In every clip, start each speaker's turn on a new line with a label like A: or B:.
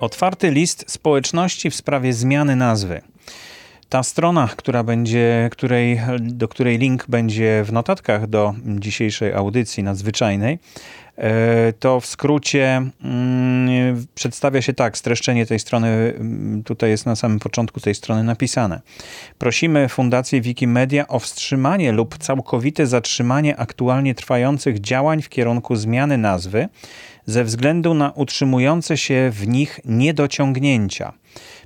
A: Otwarty list społeczności w sprawie zmiany nazwy. Ta strona, która będzie, której, do której link będzie w notatkach do dzisiejszej audycji nadzwyczajnej, e, to w skrócie mm, przedstawia się tak, streszczenie tej strony mm, tutaj jest na samym początku tej strony napisane. Prosimy Fundację Wikimedia o wstrzymanie lub całkowite zatrzymanie aktualnie trwających działań w kierunku zmiany nazwy ze względu na utrzymujące się w nich niedociągnięcia.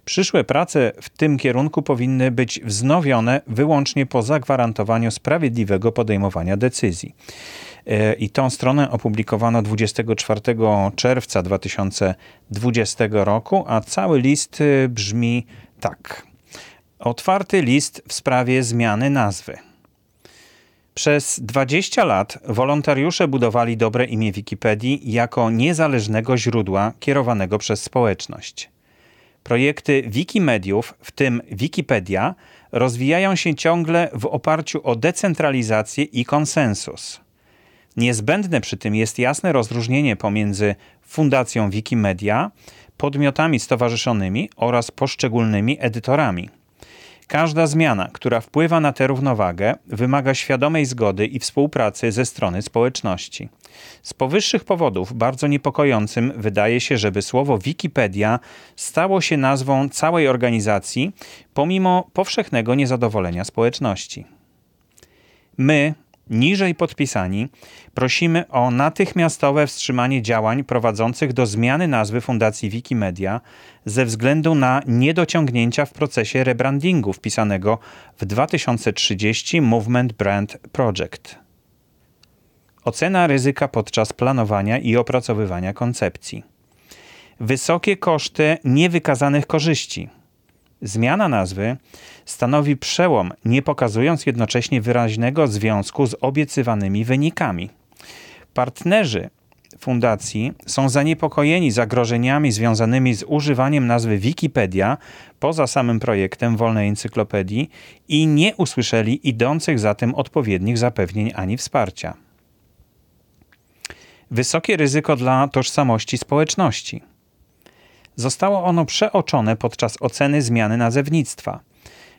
A: Przyszłe prace w tym kierunku powinny być wznowione wyłącznie po zagwarantowaniu sprawiedliwego podejmowania decyzji. E, I tą stronę opublikowano 24 czerwca 2020 roku, a cały list e, brzmi tak. Otwarty list w sprawie zmiany nazwy. Przez 20 lat wolontariusze budowali dobre imię Wikipedii jako niezależnego źródła kierowanego przez społeczność. Projekty Wikimediów, w tym Wikipedia, rozwijają się ciągle w oparciu o decentralizację i konsensus. Niezbędne przy tym jest jasne rozróżnienie pomiędzy Fundacją Wikimedia, podmiotami stowarzyszonymi oraz poszczególnymi edytorami. Każda zmiana, która wpływa na tę równowagę, wymaga świadomej zgody i współpracy ze strony społeczności. Z powyższych powodów bardzo niepokojącym wydaje się, żeby słowo Wikipedia stało się nazwą całej organizacji, pomimo powszechnego niezadowolenia społeczności. My, niżej podpisani, prosimy o natychmiastowe wstrzymanie działań prowadzących do zmiany nazwy Fundacji Wikimedia ze względu na niedociągnięcia w procesie rebrandingu wpisanego w 2030 Movement Brand Project. Ocena ryzyka podczas planowania i opracowywania koncepcji. Wysokie koszty niewykazanych korzyści – Zmiana nazwy stanowi przełom, nie pokazując jednocześnie wyraźnego związku z obiecywanymi wynikami. Partnerzy fundacji są zaniepokojeni zagrożeniami związanymi z używaniem nazwy Wikipedia poza samym projektem Wolnej Encyklopedii i nie usłyszeli idących za tym odpowiednich zapewnień ani wsparcia. Wysokie ryzyko dla tożsamości społeczności. Zostało ono przeoczone podczas oceny zmiany nazewnictwa.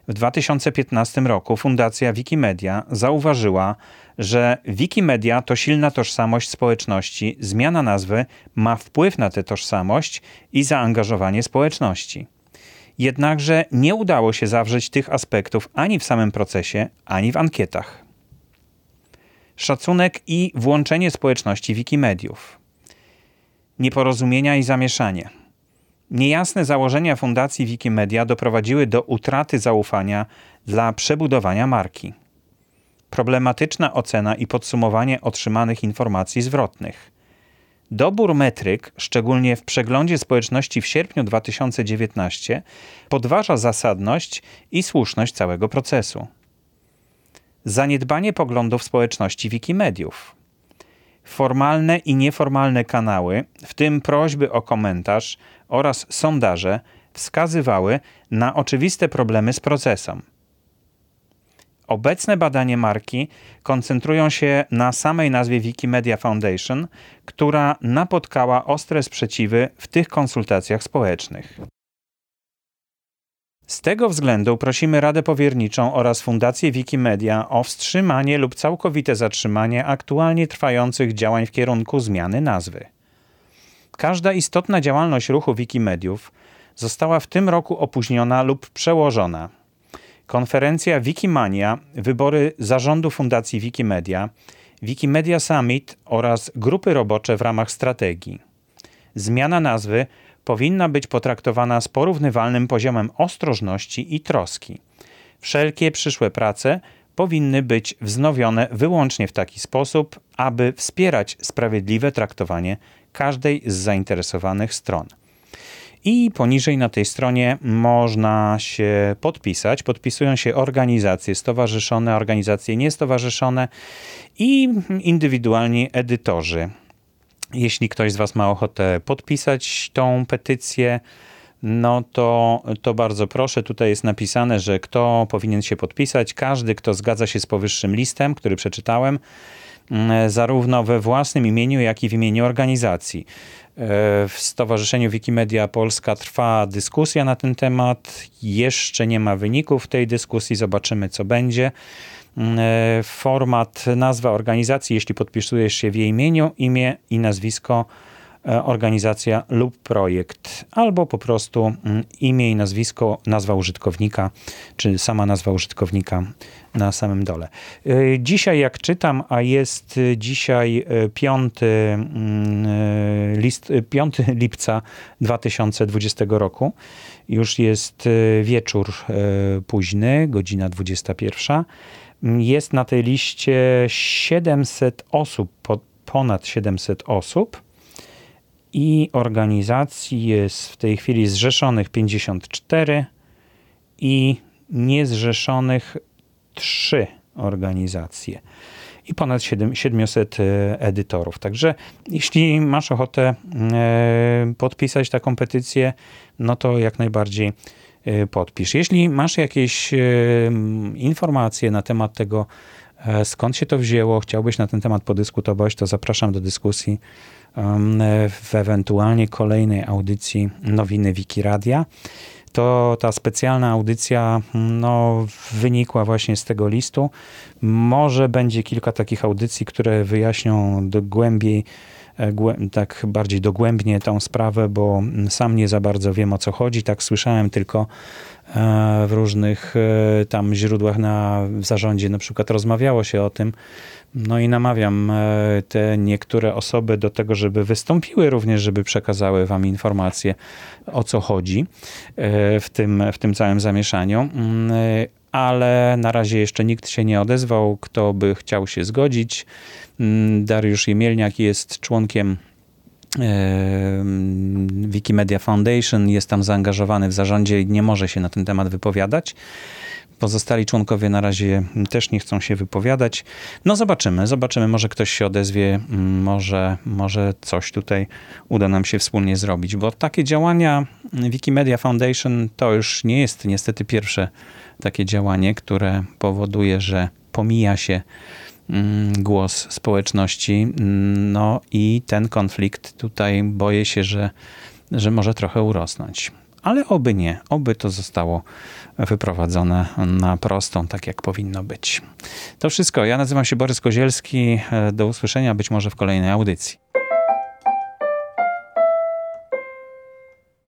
A: W 2015 roku Fundacja Wikimedia zauważyła, że Wikimedia to silna tożsamość społeczności, zmiana nazwy ma wpływ na tę tożsamość i zaangażowanie społeczności. Jednakże nie udało się zawrzeć tych aspektów ani w samym procesie, ani w ankietach. Szacunek i włączenie społeczności Wikimediów. Nieporozumienia i zamieszanie – Niejasne założenia Fundacji Wikimedia doprowadziły do utraty zaufania dla przebudowania marki. Problematyczna ocena i podsumowanie otrzymanych informacji zwrotnych. Dobór metryk, szczególnie w przeglądzie społeczności w sierpniu 2019, podważa zasadność i słuszność całego procesu. Zaniedbanie poglądów społeczności Wikimediów formalne i nieformalne kanały, w tym prośby o komentarz oraz sondaże, wskazywały na oczywiste problemy z procesem. Obecne badania marki koncentrują się na samej nazwie Wikimedia Foundation, która napotkała ostre sprzeciwy w tych konsultacjach społecznych. Z tego względu prosimy Radę Powierniczą oraz Fundację Wikimedia o wstrzymanie lub całkowite zatrzymanie aktualnie trwających działań w kierunku zmiany nazwy. Każda istotna działalność ruchu Wikimediów została w tym roku opóźniona lub przełożona. Konferencja Wikimania, wybory zarządu Fundacji Wikimedia, Wikimedia Summit oraz grupy robocze w ramach strategii. Zmiana nazwy powinna być potraktowana z porównywalnym poziomem ostrożności i troski. Wszelkie przyszłe prace powinny być wznowione wyłącznie w taki sposób, aby wspierać sprawiedliwe traktowanie każdej z zainteresowanych stron. I poniżej na tej stronie można się podpisać. Podpisują się organizacje stowarzyszone, organizacje niestowarzyszone i indywidualni edytorzy. Jeśli ktoś z Was ma ochotę podpisać tą petycję, no to, to bardzo proszę. Tutaj jest napisane, że kto powinien się podpisać. Każdy, kto zgadza się z powyższym listem, który przeczytałem, zarówno we własnym imieniu, jak i w imieniu organizacji. W Stowarzyszeniu Wikimedia Polska trwa dyskusja na ten temat. Jeszcze nie ma wyników tej dyskusji, zobaczymy co będzie. Mm, format, nazwa organizacji, jeśli podpisujesz się w jej imieniu, imię i nazwisko E, organizacja lub projekt, albo po prostu mm, imię i nazwisko, nazwa użytkownika, czy sama nazwa użytkownika na samym dole. E, dzisiaj, jak czytam, a jest dzisiaj 5, mm, list, 5 lipca 2020 roku, już jest e, wieczór późny, godzina 21. Jest na tej liście 700 osób, ponad 700 osób i organizacji jest w tej chwili zrzeszonych 54 i niezrzeszonych 3 organizacje i ponad 700 e, edytorów. Także jeśli masz ochotę e, podpisać taką petycję, no to jak najbardziej e, podpisz. Jeśli masz jakieś informacje na temat tego, skąd się to wzięło, chciałbyś na ten temat podyskutować, to zapraszam do dyskusji w ewentualnie kolejnej audycji Nowiny Wikiradia. To ta specjalna audycja no, wynikła właśnie z tego listu. Może będzie kilka takich audycji, które wyjaśnią głębiej tak bardziej dogłębnie tą sprawę, bo sam nie za bardzo wiem o co chodzi. Tak słyszałem tylko e, w różnych e, tam źródłach na, w zarządzie na przykład rozmawiało się o tym, no i namawiam e, te niektóre osoby do tego, żeby wystąpiły również, żeby przekazały wam informacje o co chodzi e, w tym, w tym całym zamieszaniu. Mm, ale na razie jeszcze nikt się nie odezwał, kto by chciał się zgodzić. Mm, Dariusz Jemielniak jest członkiem Wikimedia Foundation, jest tam zaangażowany w zarządzie i nie może się na ten temat wypowiadać. Pozostali członkowie na razie też nie chcą się wypowiadać. No zobaczymy, zobaczymy, może ktoś się odezwie, może, może coś tutaj uda nam się wspólnie zrobić, bo takie działania Wikimedia Foundation to już nie jest niestety pierwsze takie działanie, które powoduje, że pomija się mm, głos społeczności. No i ten konflikt tutaj boję się, że, że może trochę urosnąć. Ale oby nie, oby to zostało wyprowadzone na prostą, tak jak powinno być. To wszystko. Ja nazywam się Borys Kozielski. Do usłyszenia być może w kolejnej audycji.